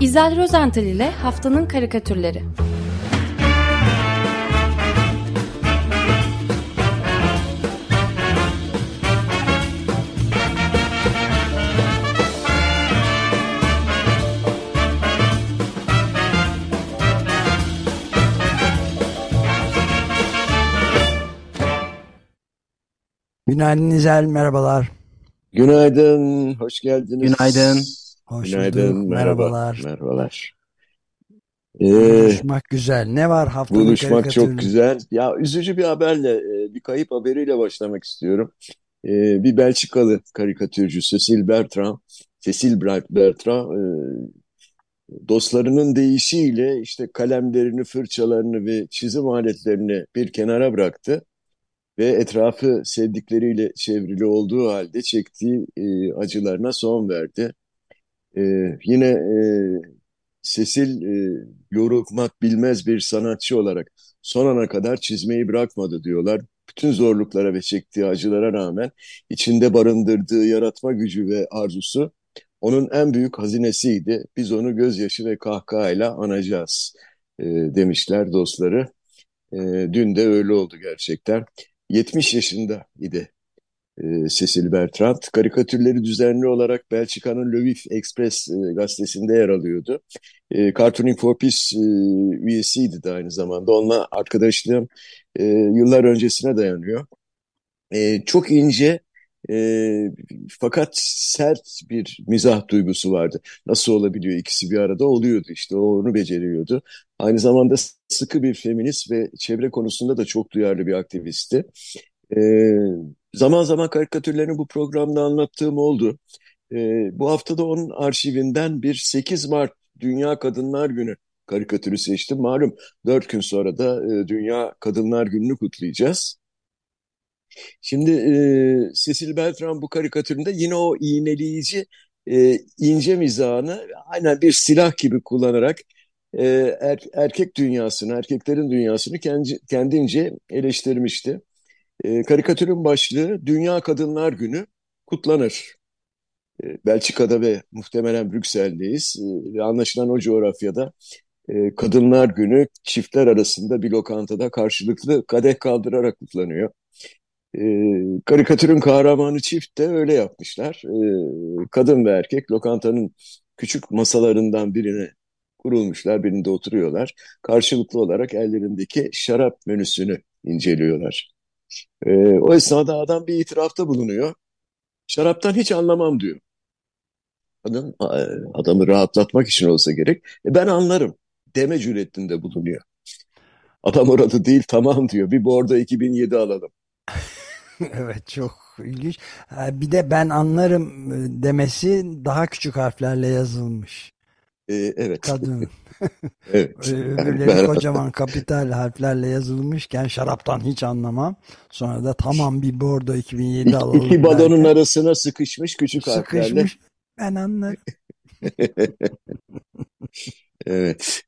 İzel Rozental ile Haftanın Karikatürleri Günaydın İzel, merhabalar. Günaydın, hoş geldiniz. Günaydın. Hoş Günaydın, bulduk, merhaba, merhabalar. merhabalar. Ee, Buluşmak güzel. Ne var haftanın buluşmak çok güzel. Ya üzücü bir haberle, e, bir kayıp haberiyle başlamak istiyorum. Ee, bir Belçikalı karikatürcü Cecil Bertrand, Cecil Bertrand, e, dostlarının deyişiyle işte kalemlerini, fırçalarını ve çizim aletlerini bir kenara bıraktı ve etrafı sevdikleriyle çevrili olduğu halde çektiği e, acılarına son verdi. Ee, yine e, Cecil e, yorulmak bilmez bir sanatçı olarak son ana kadar çizmeyi bırakmadı diyorlar. Bütün zorluklara ve çektiği acılara rağmen içinde barındırdığı yaratma gücü ve arzusu onun en büyük hazinesiydi. Biz onu gözyaşı ve kahkahayla anacağız e, demişler dostları. E, dün de öyle oldu gerçekten. 70 yaşında idi e, Cecil Bertrand. Karikatürleri düzenli olarak Belçika'nın Le Express e, gazetesinde yer alıyordu. E, Cartooning for Peace e, üyesiydi de aynı zamanda. Onunla arkadaşlığım e, yıllar öncesine dayanıyor. Çok ince fakat sert bir mizah duygusu vardı. Nasıl olabiliyor ikisi bir arada oluyordu işte o onu beceriyordu. Aynı zamanda sıkı bir feminist ve çevre konusunda da çok duyarlı bir aktivisti. Ee, zaman zaman karikatürlerini bu programda anlattığım oldu. Ee, bu haftada onun arşivinden bir 8 Mart Dünya Kadınlar Günü karikatürü seçtim. Malum 4 gün sonra da e, Dünya Kadınlar Günü'nü kutlayacağız. Şimdi e, Cecil Bertrand bu karikatüründe yine o iğneleyici e, ince mizahını aynen bir silah gibi kullanarak e, er- erkek dünyasını, erkeklerin dünyasını kendi, kendince eleştirmişti. E, karikatürün başlığı Dünya Kadınlar Günü kutlanır. E, Belçika'da ve muhtemelen Brüksel'deyiz. E, anlaşılan o coğrafyada e, Kadınlar Günü çiftler arasında bir lokantada karşılıklı kadeh kaldırarak kutlanıyor. E, karikatürün kahramanı çift de öyle yapmışlar. E, kadın ve erkek lokantanın küçük masalarından birine kurulmuşlar, birinde oturuyorlar. Karşılıklı olarak ellerindeki şarap menüsünü inceliyorlar. E, o esnada adam bir itirafta bulunuyor. Şaraptan hiç anlamam diyor. Adam, adamı rahatlatmak için olsa gerek. E, ben anlarım deme cüretinde bulunuyor. Adam orada değil tamam diyor. Bir bordo 2007 alalım. Evet çok ilginç. Bir de ben anlarım e, demesi daha küçük harflerle yazılmış. E, evet. Kadın. Evet. Yani Öbürleri ben- kocaman kapital harflerle yazılmışken şaraptan hiç anlamam. Sonra da tamam bir bordo 2007 İki, alalım iki balonun derken arasına sıkışmış küçük harflerle. sıkışmış. Ben anlarım. Evet.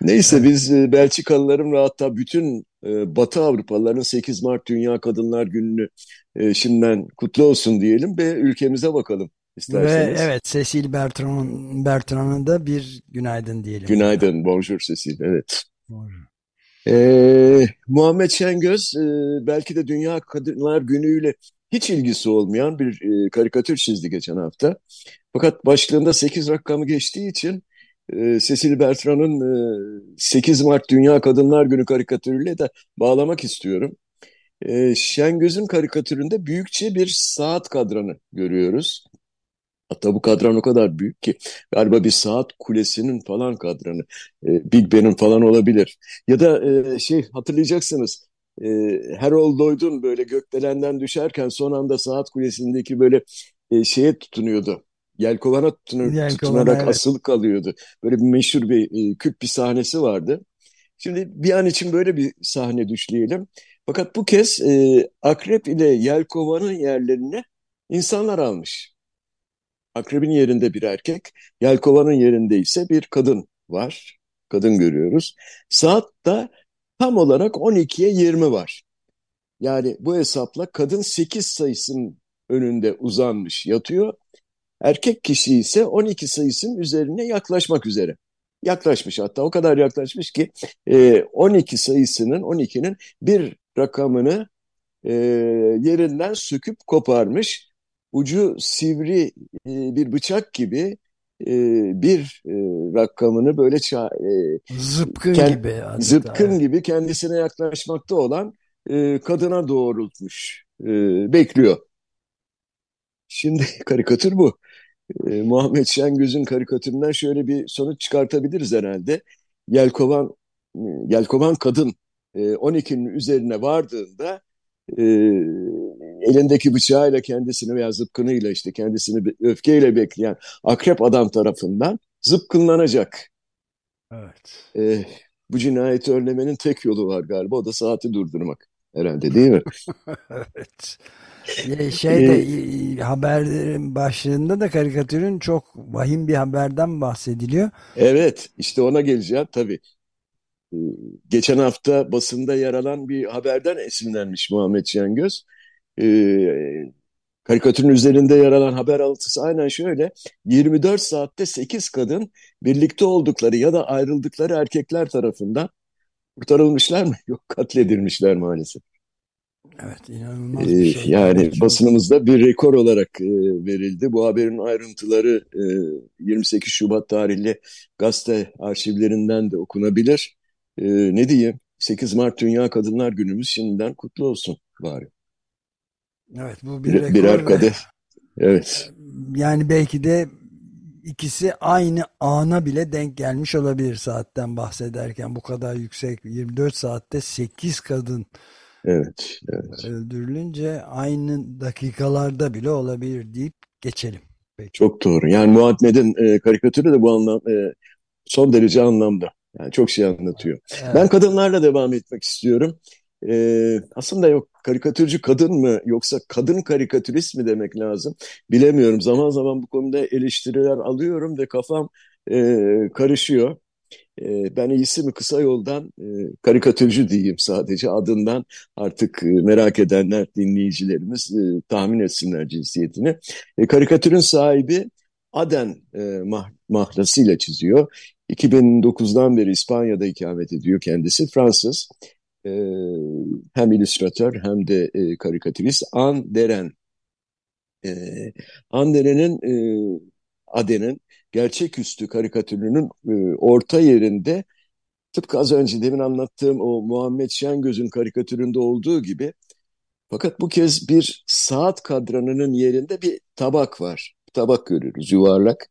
Neyse biz e, Belçikalıların ve hatta bütün e, Batı Avrupalıların 8 Mart Dünya Kadınlar Günü'nü e, şimdiden kutlu olsun diyelim ve ülkemize bakalım Ve isterseniz. evet Cecil Bertrand'ın Bertrand'a da bir günaydın diyelim. Günaydın, bonjour Cecil. Evet. Bonjour. Ee, Muhammed Şengöz e, belki de Dünya Kadınlar Günü'yle hiç ilgisi olmayan bir e, karikatür çizdi geçen hafta. Fakat başlığında 8 rakamı geçtiği için e, Cecil Bertrand'ın e, 8 Mart Dünya Kadınlar Günü karikatürüyle de bağlamak istiyorum. E, Şengöz'ün karikatüründe büyükçe bir saat kadranı görüyoruz. Hatta bu kadran o kadar büyük ki galiba bir saat kulesinin falan kadranı. E, Big Ben'in falan olabilir. Ya da e, şey hatırlayacaksınız. E, Harold Lloyd'un böyle gökdelenden düşerken son anda saat kulesindeki böyle e, şeye tutunuyordu. Yelkovana tutunur, Yelkovana, tutunarak evet. asılı kalıyordu. Böyle bir meşhur bir e, küp bir sahnesi vardı. Şimdi bir an için böyle bir sahne düşleyelim. Fakat bu kez e, akrep ile yelkovanın yerlerine insanlar almış. Akrebin yerinde bir erkek, yelkovanın yerinde ise bir kadın var. Kadın görüyoruz. Saat da tam olarak 12'ye 20 var. Yani bu hesapla kadın 8 sayısının önünde uzanmış yatıyor. Erkek kişi ise 12 sayısının üzerine yaklaşmak üzere. Yaklaşmış hatta o kadar yaklaşmış ki 12 sayısının 12'nin bir rakamını yerinden söküp koparmış. Ucu sivri bir bıçak gibi bir rakamını böyle zıpkın gibi adeta. zıpkın gibi kendisine yaklaşmakta olan kadına doğrultmuş bekliyor. Şimdi karikatür bu. Muhammed Şengöz'ün karikatüründen şöyle bir sonuç çıkartabiliriz herhalde. Yelkovan Yelkovan kadın 12'nin üzerine vardığında elindeki bıçağıyla kendisini veya zıpkınıyla işte kendisini öfkeyle bekleyen akrep adam tarafından zıpkınlanacak. Evet. E, bu cinayeti önlemenin tek yolu var galiba o da saati durdurmak herhalde değil mi? evet. Şey de haberin başlığında da karikatürün çok vahim bir haberden bahsediliyor. Evet işte ona geleceğim tabii. Geçen hafta basında yer alan bir haberden esinlenmiş Muhammed Şengöz. Ee, karikatürün üzerinde yer alan haber altısı aynen şöyle. 24 saatte 8 kadın birlikte oldukları ya da ayrıldıkları erkekler tarafından kurtarılmışlar mı? Yok katledilmişler maalesef. Evet inanılmaz bir şey. Yani çok... basınımızda bir rekor olarak e, verildi. Bu haberin ayrıntıları e, 28 Şubat tarihli gazete arşivlerinden de okunabilir. E, ne diyeyim? 8 Mart Dünya Kadınlar Günümüz şimdiden kutlu olsun bari. Evet bu bir, rekor. Birer kadeh. Evet. Yani belki de ikisi aynı ana bile denk gelmiş olabilir saatten bahsederken. Bu kadar yüksek 24 saatte 8 kadın Evet, evet. Öldürülünce aynı dakikalarda bile olabilir deyip geçelim. Peki. Çok doğru. Yani Muhammed'in e, karikatürü de bu anlam e, son derece anlamda. Yani çok şey anlatıyor. Evet. Ben kadınlarla devam etmek istiyorum. E, aslında yok karikatürcü kadın mı yoksa kadın karikatürist mi demek lazım bilemiyorum. Zaman zaman bu konuda eleştiriler alıyorum ve kafam e, karışıyor. Ee, ben iyisi mi kısa yoldan e, karikatürcü diyeyim sadece adından artık e, merak edenler dinleyicilerimiz e, tahmin etsinler cinsiyetini. karikatürün sahibi Aden mahlasıyla çiziyor. 2009'dan beri İspanya'da ikamet ediyor kendisi. Fransız hem illüstratör hem de karikatürist Anne Deren. Anne Deren'in Aden'in gerçeküstü karikatürünün e, orta yerinde tıpkı az önce demin anlattığım o Muhammed Şengöz'ün karikatüründe olduğu gibi fakat bu kez bir saat kadranının yerinde bir tabak var. Tabak görürüz yuvarlak.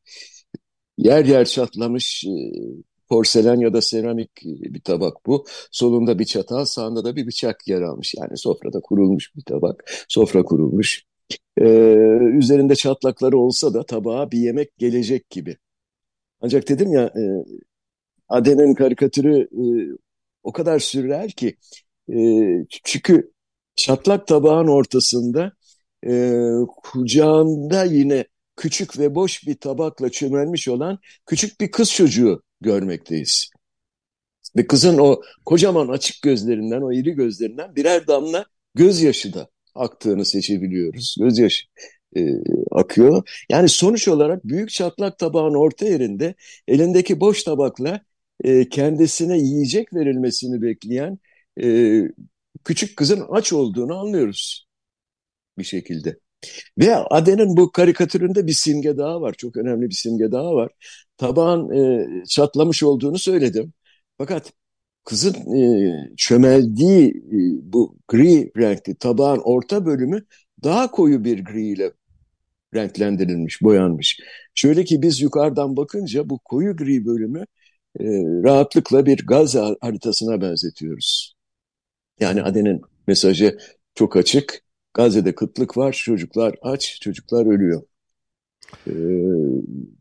Yer yer çatlamış e, porselen ya da seramik e, bir tabak bu. Solunda bir çatal, sağında da bir bıçak yer almış. Yani sofrada kurulmuş bir tabak. Sofra kurulmuş. Ee, üzerinde çatlakları olsa da tabağa bir yemek gelecek gibi. Ancak dedim ya e, Aden'in karikatürü e, o kadar sürreel ki e, çünkü çatlak tabağın ortasında e, kucağında yine küçük ve boş bir tabakla çömelmiş olan küçük bir kız çocuğu görmekteyiz. Ve kızın o kocaman açık gözlerinden, o iri gözlerinden birer damla gözyaşı da aktığını seçebiliyoruz. Gözyaşı e, akıyor. Yani sonuç olarak büyük çatlak tabağın orta yerinde elindeki boş tabakla e, kendisine yiyecek verilmesini bekleyen e, küçük kızın aç olduğunu anlıyoruz bir şekilde. Ve Aden'in bu karikatüründe bir simge daha var. Çok önemli bir simge daha var. Tabağın e, çatlamış olduğunu söyledim. Fakat kızın e, çömeldiği e, bu gri renkli tabağın orta bölümü daha koyu bir gri ile renklendirilmiş, boyanmış. Şöyle ki biz yukarıdan bakınca bu koyu gri bölümü e, rahatlıkla bir gaz haritasına benzetiyoruz. Yani Aden'in mesajı çok açık. Gazze'de kıtlık var, çocuklar aç, çocuklar ölüyor. Ee,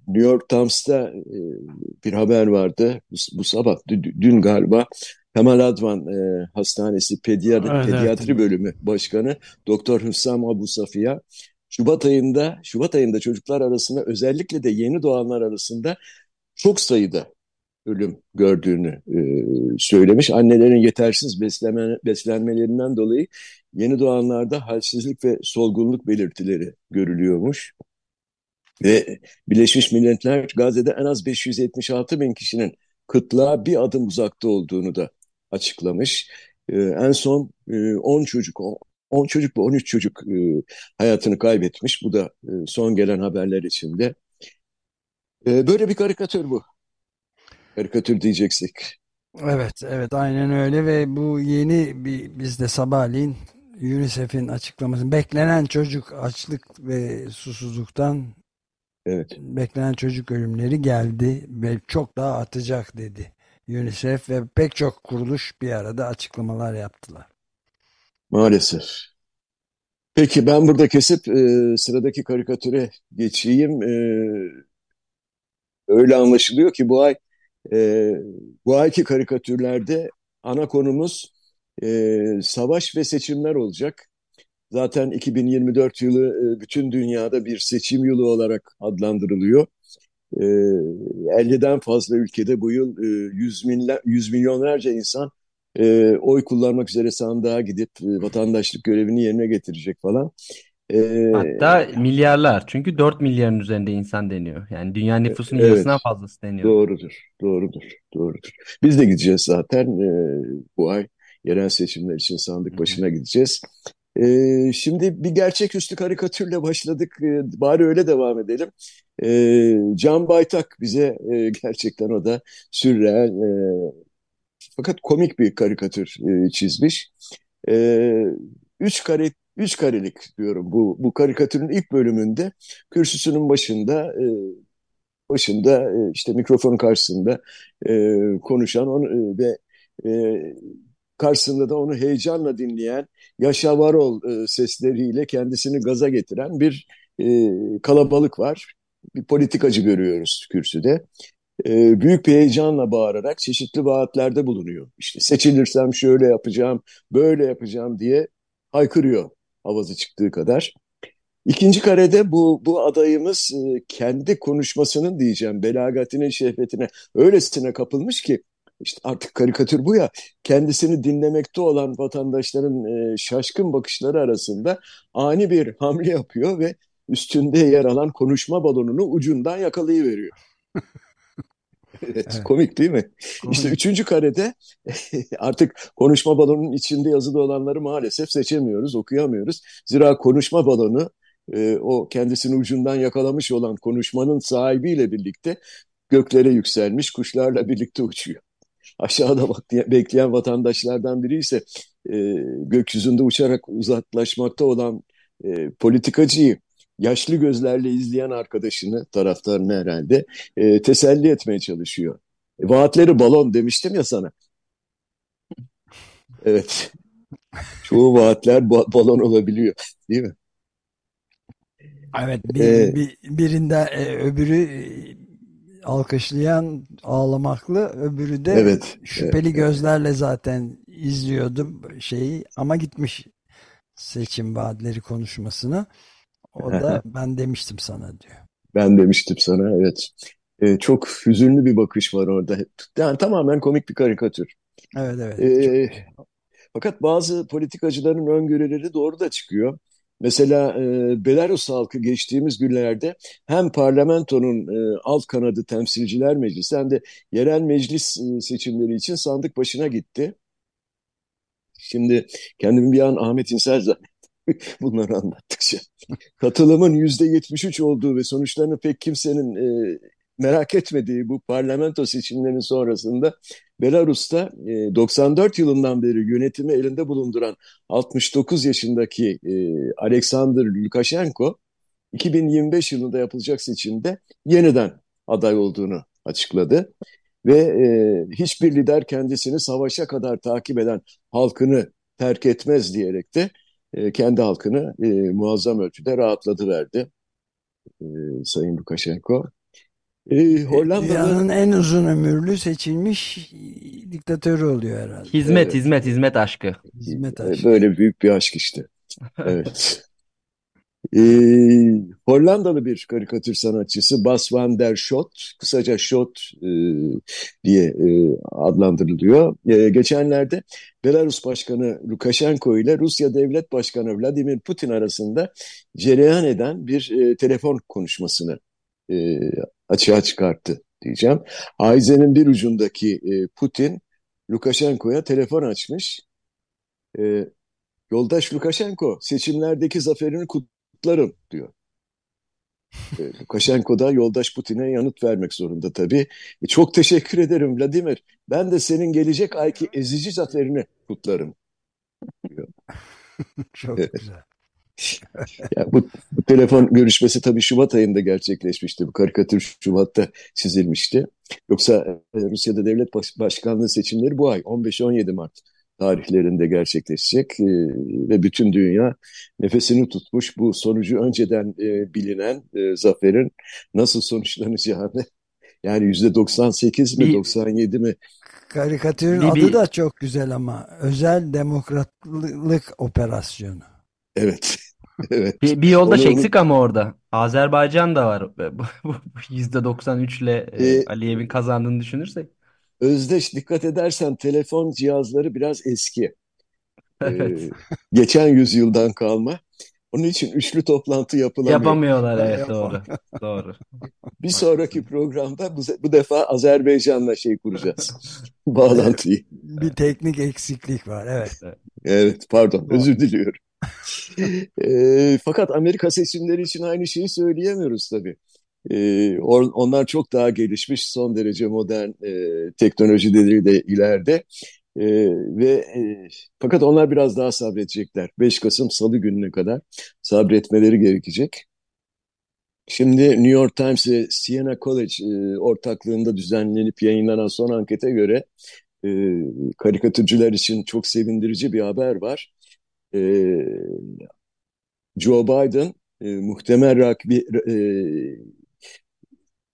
New York Times'ta e, bir haber vardı bu, bu sabah, dün galiba. Kemal Advan e, Hastanesi Pediatri, evet, Pediatri evet. Bölümü Başkanı Doktor Hüssam Abu Safiya Şubat ayında Şubat ayında çocuklar arasında özellikle de yeni doğanlar arasında çok sayıda ölüm gördüğünü e, söylemiş. Annelerin yetersiz besleme, beslenmelerinden dolayı yeni doğanlarda halsizlik ve solgunluk belirtileri görülüyormuş. Ve Birleşmiş Milletler Gazze'de en az 576 bin kişinin kıtlığa bir adım uzakta olduğunu da açıklamış. E, en son e, 10 çocuk, 10 çocuk mu 13 çocuk e, hayatını kaybetmiş. Bu da e, son gelen haberler içinde. E, böyle bir karikatür bu. Karikatür diyeceksek. Evet, evet aynen öyle ve bu yeni bir biz de sabahleyin UNICEF'in açıklaması beklenen çocuk açlık ve susuzluktan evet. beklenen çocuk ölümleri geldi ve çok daha artacak dedi. UNICEF ve pek çok kuruluş bir arada açıklamalar yaptılar. Maalesef. Peki ben burada kesip e, sıradaki karikatüre geçeyim. E, öyle anlaşılıyor ki bu ay e, bu ayki karikatürlerde ana konumuz e, savaş ve seçimler olacak. Zaten 2024 yılı e, bütün dünyada bir seçim yılı olarak adlandırılıyor. E, 50'den fazla ülkede bu yıl e, 100, milyon, 100 milyonlarca insan e, oy kullanmak üzere sandığa gidip e, vatandaşlık görevini yerine getirecek falan. E, Hatta milyarlar çünkü 4 milyarın üzerinde insan deniyor. Yani dünya nüfusunun evet, yarısından fazlası deniyor. Doğrudur, doğrudur, doğrudur. Biz de gideceğiz zaten e, bu ay yerel seçimler için sandık başına gideceğiz. E, şimdi bir gerçeküstü karikatürle başladık. E, bari öyle devam edelim. E, Can Baytak bize e, gerçekten o da sürreel e, fakat komik bir karikatür e, çizmiş. E, üç kare üç karelik diyorum bu bu karikatürün ilk bölümünde kürsüsünün başında e, başında e, işte mikrofonun karşısında e, konuşan onu, e, ve e, karşısında da onu heyecanla dinleyen Yaşa Varol e, sesleriyle kendisini gaza getiren bir e, kalabalık var. Bir politikacı görüyoruz kürsüde. E, büyük bir heyecanla bağırarak çeşitli vaatlerde bulunuyor. İşte seçilirsem şöyle yapacağım, böyle yapacağım diye haykırıyor havası çıktığı kadar. İkinci karede bu, bu adayımız e, kendi konuşmasının diyeceğim belagatine, şehvetine öylesine kapılmış ki işte artık karikatür bu ya kendisini dinlemekte olan vatandaşların e, şaşkın bakışları arasında ani bir hamle yapıyor ve üstünde yer alan konuşma balonunu ucundan yakalayıveriyor. evet, evet, komik değil mi? Komik. İşte üçüncü karede artık konuşma balonunun içinde yazılı olanları maalesef seçemiyoruz, okuyamıyoruz. Zira konuşma balonu e, o kendisini ucundan yakalamış olan konuşmanın sahibiyle birlikte göklere yükselmiş, kuşlarla birlikte uçuyor aşağıda bekleyen vatandaşlardan biri ise e, gökyüzünde uçarak uzaklaşmakta olan e, politikacıyı yaşlı gözlerle izleyen arkadaşını, taraftarını herhalde e, teselli etmeye çalışıyor. E, vaatleri balon demiştim ya sana. Evet. Çoğu vaatler ba balon olabiliyor değil mi? Evet bir, ee, bir, birinde e, öbürü alkışlayan ağlamaklı öbürü de evet, şüpheli evet, gözlerle zaten izliyordum şeyi ama gitmiş seçim vaatleri konuşmasını. O da ben demiştim sana diyor. Ben demiştim sana evet. Ee, çok hüzünlü bir bakış var orada. Yani tamamen komik bir karikatür. Evet evet. Ee, fakat bazı politikacıların öngörüleri doğru da çıkıyor. Mesela e, Belarus halkı geçtiğimiz günlerde hem parlamentonun e, alt kanadı temsilciler meclisi hem de yerel meclis e, seçimleri için sandık başına gitti. Şimdi kendimi bir an Ahmet İnsel bunları anlattıkça. Katılımın yüzde 73 olduğu ve sonuçlarını pek kimsenin e, merak etmediği bu parlamento seçimlerinin sonrasında Belarus'ta 94 e, yılından beri yönetimi elinde bulunduran 69 yaşındaki e, Alexander Lukashenko 2025 yılında yapılacak seçimde yeniden aday olduğunu açıkladı. Ve e, hiçbir lider kendisini savaşa kadar takip eden halkını terk etmez diyerek de e, kendi halkını e, muazzam ölçüde rahatladı verdi e, Sayın Lukashenko. E, Hollanda'da... Dünyanın en uzun ömürlü seçilmiş diktatörü oluyor herhalde. Hizmet, evet. hizmet, hizmet aşkı. Hizmet aşkı. Böyle büyük bir aşk işte. Evet. E, Hollandalı bir karikatür sanatçısı Bas van der Schot, kısaca Schot e, diye e, adlandırılıyor. E, geçenlerde Belarus Başkanı Lukashenko ile Rusya Devlet Başkanı Vladimir Putin arasında cereyan eden bir e, telefon konuşmasını e, açığa çıkarttı diyeceğim. Aize'nin bir ucundaki e, Putin Lukashenko'ya telefon açmış. E, Yoldaş Lukashenko seçimlerdeki zaferini kutlarım diyor. E, Lukashenko da yoldaş Putin'e yanıt vermek zorunda tabii. E, çok teşekkür ederim Vladimir. Ben de senin gelecek ayki ezici zaferini kutlarım diyor. çok güzel. Yani bu, bu telefon görüşmesi tabii Şubat ayında gerçekleşmişti. Bu karikatür Şubat'ta çizilmişti. Yoksa e, Rusya'da devlet baş, başkanlığı seçimleri bu ay 15-17 Mart tarihlerinde gerçekleşecek e, ve bütün dünya nefesini tutmuş bu sonucu önceden e, bilinen e, zaferin nasıl sonuçlanacağını yani yüzde 98 mi bir, 97 mi karikatürün bir, adı da çok güzel ama özel demokratlık operasyonu. Evet. evet. Bir, bir yoldaş onu, eksik ama orada. Azerbaycan da var. Yüzde 93 ile e, Aliyev'in kazandığını düşünürsek. Özdeş dikkat edersen telefon cihazları biraz eski. Evet. Ee, geçen yüzyıldan kalma. Onun için üçlü toplantı yapılamıyor. Yapamıyorlar evet doğru. doğru. Bir sonraki programda bu, bu defa Azerbaycan'la şey kuracağız. Bağlantıyı. Bir teknik eksiklik var evet. Evet pardon özür diliyorum. e, fakat Amerika seçimleri için aynı şeyi söyleyemiyoruz tabii. E, onlar çok daha gelişmiş, son derece modern e, teknolojileri de ileride. E, ve e, fakat onlar biraz daha sabredecekler. 5 Kasım Salı gününe kadar sabretmeleri gerekecek. Şimdi New York Times ve Siena College e, ortaklığında düzenlenip yayınlanan son ankete göre e, karikatürcüler için çok sevindirici bir haber var. E, Joe Biden e, muhtemel rakibi e,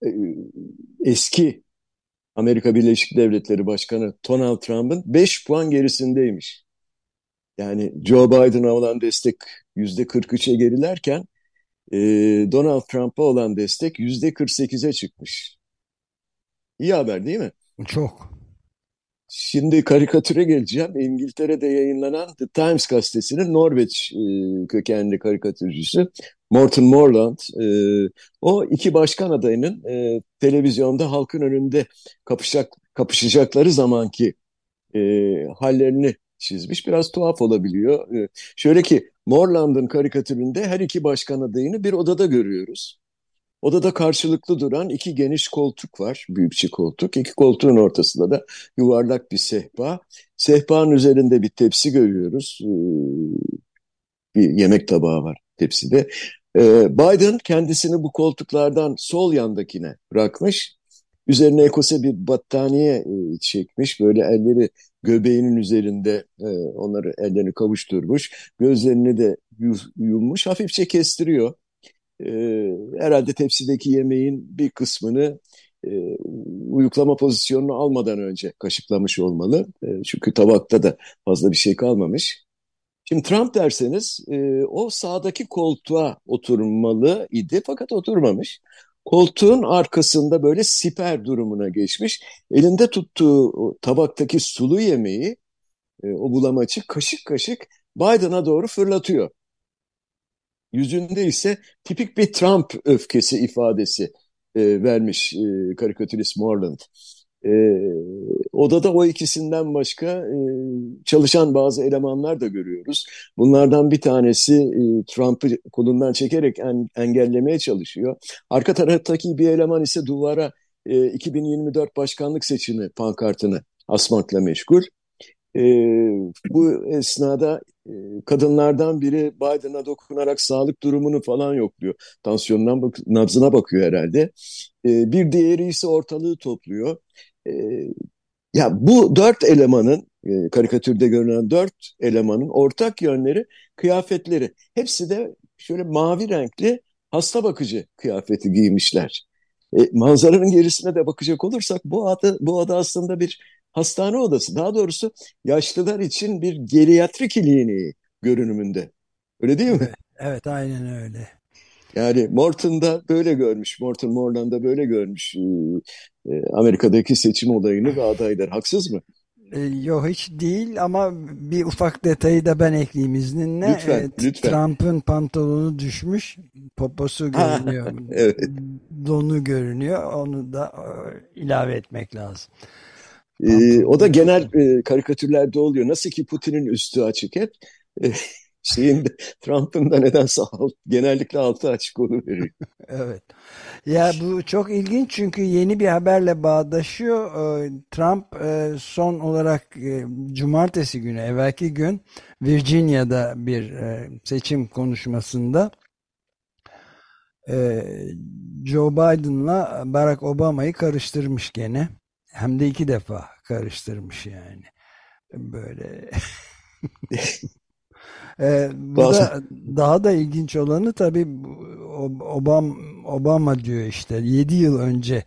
e, eski Amerika Birleşik Devletleri Başkanı Donald Trump'ın 5 puan gerisindeymiş. Yani Joe Biden'a olan destek %43'e gerilerken e, Donald Trump'a olan destek %48'e çıkmış. İyi haber değil mi? Çok. Şimdi karikatüre geleceğim. İngiltere'de yayınlanan The Times gazetesinin Norveç e, kökenli karikatürcüsü Morton Morland. E, o iki başkan adayının e, televizyonda halkın önünde kapışacak, kapışacakları zamanki hallerini çizmiş. Biraz tuhaf olabiliyor. Şöyle ki Morland'ın karikatüründe her iki başkan adayını bir odada görüyoruz. Odada karşılıklı duran iki geniş koltuk var, büyükçe koltuk. İki koltuğun ortasında da yuvarlak bir sehpa. Sehpanın üzerinde bir tepsi görüyoruz. Ee, bir yemek tabağı var tepside. Ee, Biden kendisini bu koltuklardan sol yandakine bırakmış. Üzerine ekose bir battaniye e, çekmiş. Böyle elleri göbeğinin üzerinde e, onları ellerini kavuşturmuş. Gözlerini de yummuş. Hafifçe kestiriyor herhalde tepsideki yemeğin bir kısmını e, uyuklama pozisyonunu almadan önce kaşıklamış olmalı. E, çünkü tabakta da fazla bir şey kalmamış. Şimdi Trump derseniz e, o sağdaki koltuğa oturmalı idi fakat oturmamış. Koltuğun arkasında böyle siper durumuna geçmiş. Elinde tuttuğu tabaktaki sulu yemeği, e, o bulamaçı kaşık kaşık Biden'a doğru fırlatıyor. Yüzünde ise tipik bir Trump öfkesi ifadesi e, vermiş e, karikatürist Morland. E, odada o ikisinden başka e, çalışan bazı elemanlar da görüyoruz. Bunlardan bir tanesi e, Trump'ı kolundan çekerek en, engellemeye çalışıyor. Arka taraftaki bir eleman ise duvara e, 2024 başkanlık seçimi pankartını asmakla meşgul. E, bu esnada kadınlardan biri Biden'a dokunarak sağlık durumunu falan yokluyor. Tansiyonundan bak nabzına bakıyor herhalde. Bir diğeri ise ortalığı topluyor. Ya bu dört elemanın karikatürde görünen dört elemanın ortak yönleri kıyafetleri. Hepsi de şöyle mavi renkli hasta bakıcı kıyafeti giymişler. E, manzaranın gerisine de bakacak olursak bu ada, bu ada aslında bir hastane odası. Daha doğrusu yaşlılar için bir geriatri kliniği görünümünde. Öyle değil mi? Evet aynen öyle. Yani Morton da böyle görmüş, Morton Morland da böyle görmüş Amerika'daki seçim olayını ve adaylar. Haksız mı? E, yok hiç değil ama bir ufak detayı da ben ekleyeyim izninle. Lütfen, e, lütfen. Trump'ın pantolonu düşmüş, poposu görünüyor, evet. donu görünüyor. Onu da e, ilave etmek lazım. Ee, o da genel e, karikatürlerde oluyor. Nasıl ki Putin'in üstü açık hep. E, şeyin Trump'ın da nedense alt, genellikle altı açık onu veriyor. evet. Ya bu çok ilginç çünkü yeni bir haberle bağdaşıyor. Ee, Trump e, son olarak e, cumartesi günü, evvelki gün Virginia'da bir e, seçim konuşmasında Joe Biden'la Barack Obama'yı karıştırmış gene. Hem de iki defa karıştırmış yani. Böyle Ee, bu da daha da ilginç olanı tabii Obama, Obama diyor işte 7 yıl önce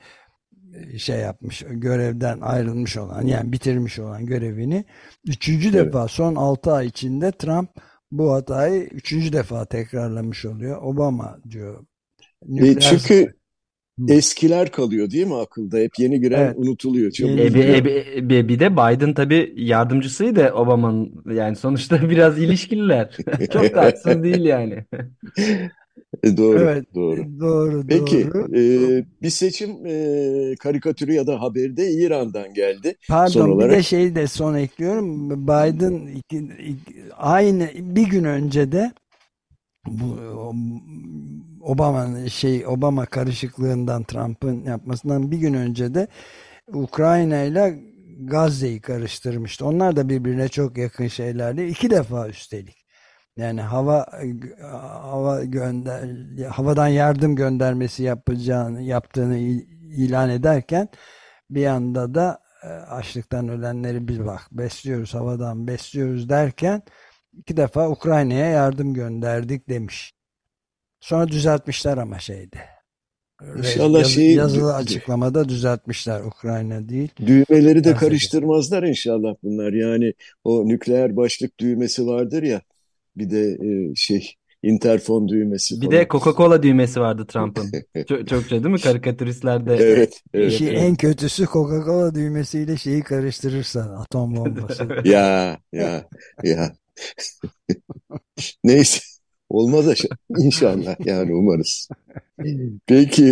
e, şey yapmış görevden ayrılmış olan yani bitirmiş olan görevini üçüncü evet. defa son 6 ay içinde Trump bu hatayı üçüncü defa tekrarlamış oluyor. Obama diyor. E, çünkü eskiler kalıyor değil mi akılda? Hep yeni giren evet. unutuluyor. Çok e, e, e, bir de Biden tabii yardımcısıydı Obama'nın. Yani sonuçta biraz ilişkililer. Çok da haksız değil yani. E, doğru, evet, doğru. Doğru, Peki, doğru. E, bir seçim e, karikatürü ya da haberi de İran'dan geldi. Pardon, son olarak. bir de şey de son ekliyorum. Biden iki, iki, aynı bir gün önce de bu Obama'nın şey Obama karışıklığından Trump'ın yapmasından bir gün önce de Ukrayna ile Gazze'yi karıştırmıştı. Onlar da birbirine çok yakın şeylerdi. İki defa üstelik. Yani hava hava gönder havadan yardım göndermesi yapacağını yaptığını ilan ederken bir anda da e, açlıktan ölenleri bir bak besliyoruz havadan besliyoruz derken iki defa Ukrayna'ya yardım gönderdik demiş. Sonra düzeltmişler ama şeyde. İnşallah Yaz, şeyi, yazılı açıklamada düzeltmişler Ukrayna değil. Düğmeleri de karıştırmazlar inşallah bunlar. Yani o nükleer başlık düğmesi vardır ya bir de e, şey interfon düğmesi Bir falan. de Coca-Cola düğmesi vardı Trump'ın. çok, çokça değil mi karikatüristlerde? Evet. evet, İşi evet. En kötüsü Coca-Cola düğmesiyle şeyi karıştırırsan atom bombası. ya ya ya. Neyse. Olmaz inşallah yani umarız. Peki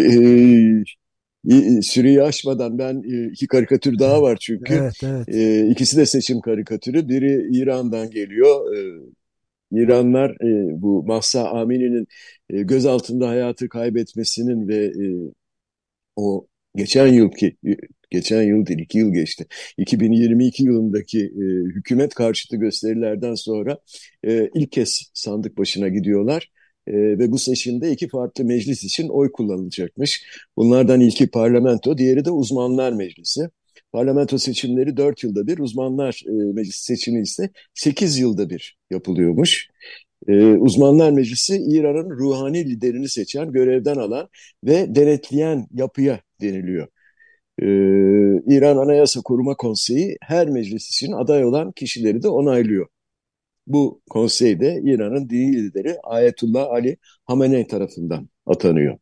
e, süreyi aşmadan ben e, iki karikatür daha var çünkü. Evet, evet. E, ikisi de seçim karikatürü. Biri İran'dan geliyor. E, İranlar e, bu Mahsa Amini'nin e, gözaltında hayatı kaybetmesinin ve e, o geçen yılki geçen yıl değil iki yıl geçti. 2022 yılındaki e, hükümet karşıtı gösterilerden sonra e, ilk kez sandık başına gidiyorlar. E, ve bu seçimde iki farklı meclis için oy kullanılacakmış. Bunlardan ilki parlamento, diğeri de uzmanlar meclisi. Parlamento seçimleri 4 yılda bir, uzmanlar e, meclisi seçimi ise 8 yılda bir yapılıyormuş. Ee, Uzmanlar Meclisi İran'ın ruhani liderini seçen, görevden alan ve denetleyen yapıya deniliyor. Ee, İran Anayasa Koruma Konseyi her meclis için aday olan kişileri de onaylıyor. Bu konsey de İran'ın dini lideri Ayetullah Ali Hamenei tarafından atanıyor.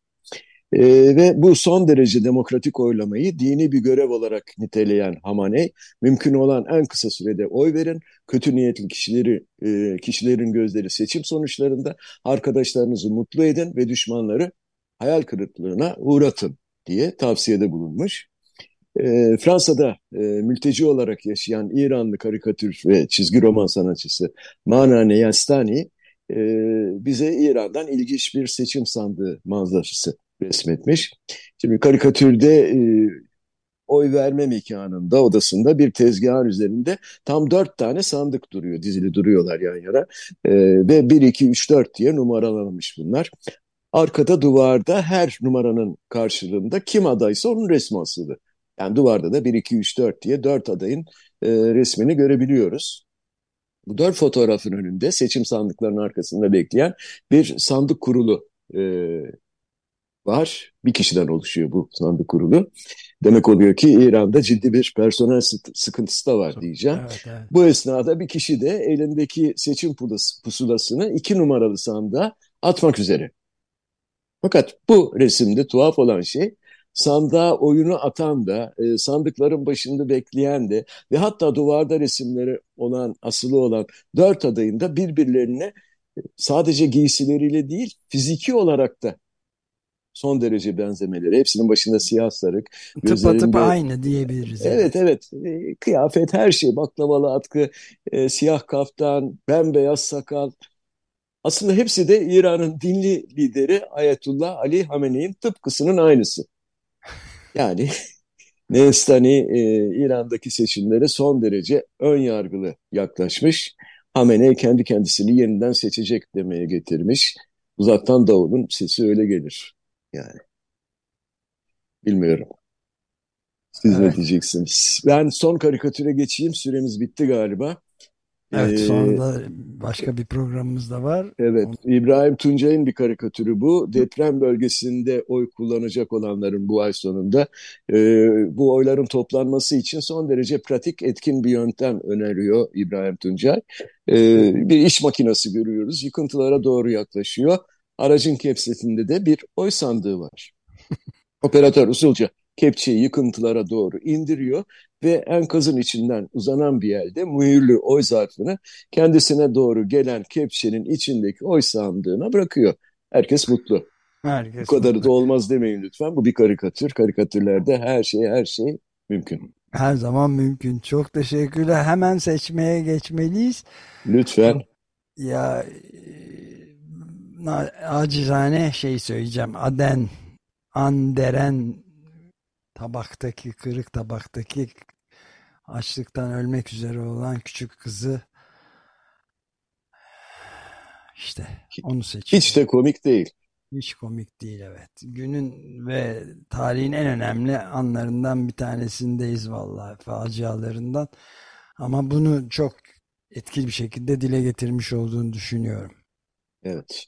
E, ve bu son derece demokratik oylamayı dini bir görev olarak niteleyen Hamaney, mümkün olan en kısa sürede oy verin, kötü niyetli kişileri e, kişilerin gözleri seçim sonuçlarında arkadaşlarınızı mutlu edin ve düşmanları hayal kırıklığına uğratın diye tavsiyede bulunmuş. E, Fransa'da e, mülteci olarak yaşayan İranlı karikatür ve çizgi roman sanatçısı Manane Yastani e, bize İran'dan ilginç bir seçim sandığı manzarası resmetmiş. Şimdi karikatürde e, oy verme mekanında, odasında bir tezgahın üzerinde tam dört tane sandık duruyor, dizili duruyorlar yan yana. E, ve 1, 2, 3, 4 diye numaralanmış bunlar. Arkada duvarda her numaranın karşılığında kim adaysa onun resmi asılı. Yani duvarda da 1, 2, 3, 4 diye dört adayın e, resmini görebiliyoruz. Bu dört fotoğrafın önünde seçim sandıklarının arkasında bekleyen bir sandık kurulu e, var. Bir kişiden oluşuyor bu sandık kurulu. Demek oluyor ki İran'da ciddi bir personel sıkıntısı da var diyeceğim. Evet, evet. Bu esnada bir kişi de elindeki seçim pusulasını iki numaralı sandığa atmak üzere. Fakat bu resimde tuhaf olan şey sandığa oyunu atan da, e, sandıkların başında bekleyen de ve hatta duvarda resimleri olan, asılı olan dört adayın da birbirlerine sadece giysileriyle değil, fiziki olarak da son derece benzemeleri. Hepsinin başında siyah sarık. Tıpatıp aynı diyebiliriz. Evet evet. E, kıyafet her şey. Baklavalı atkı, e, siyah kaftan, bembeyaz sakal. Aslında hepsi de İran'ın dinli lideri Ayetullah Ali Hamene'in tıpkısının aynısı. Yani Neistani e, İran'daki seçimlere son derece ön yargılı yaklaşmış. Hamenei kendi kendisini yeniden seçecek demeye getirmiş. Uzaktan Davud'un sesi öyle gelir. Yani bilmiyorum. Siz evet. ne diyeceksiniz? Ben son karikatüre geçeyim. Süremiz bitti galiba. Evet ee, sonra da başka bir programımız da var. Evet İbrahim Tuncay'ın bir karikatürü bu. Deprem bölgesinde oy kullanacak olanların bu ay sonunda e, bu oyların toplanması için son derece pratik etkin bir yöntem öneriyor İbrahim Tuncay. E, bir iş makinesi görüyoruz yıkıntılara doğru yaklaşıyor. Aracın kepsesinde de bir oy sandığı var. Operatör usulca kepçeyi yıkıntılara doğru indiriyor ve enkazın içinden uzanan bir yerde mühürlü oy zarfını kendisine doğru gelen kepçenin içindeki oy sandığına bırakıyor. Herkes mutlu. Herkes Bu kadarı mutlu. da olmaz demeyin lütfen. Bu bir karikatür. Karikatürlerde her şey her şey mümkün. Her zaman mümkün. Çok teşekkürler. Hemen seçmeye geçmeliyiz. Lütfen. Ya acizane şey söyleyeceğim. Aden, Anderen tabaktaki, kırık tabaktaki açlıktan ölmek üzere olan küçük kızı işte onu seçiyor. Hiç de komik değil. Hiç komik değil evet. Günün ve tarihin en önemli anlarından bir tanesindeyiz vallahi facialarından. Ama bunu çok etkili bir şekilde dile getirmiş olduğunu düşünüyorum. Evet.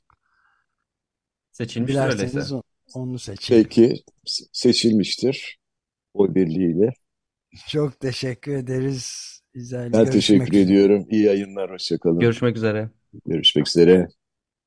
Seçilmiş Dilerseniz öyleyse. onu seçelim. Peki seçilmiştir oy birliğiyle. Çok teşekkür ederiz. İzel, ben teşekkür üzere. ediyorum. İyi yayınlar. Hoşçakalın. Görüşmek üzere. Görüşmek üzere.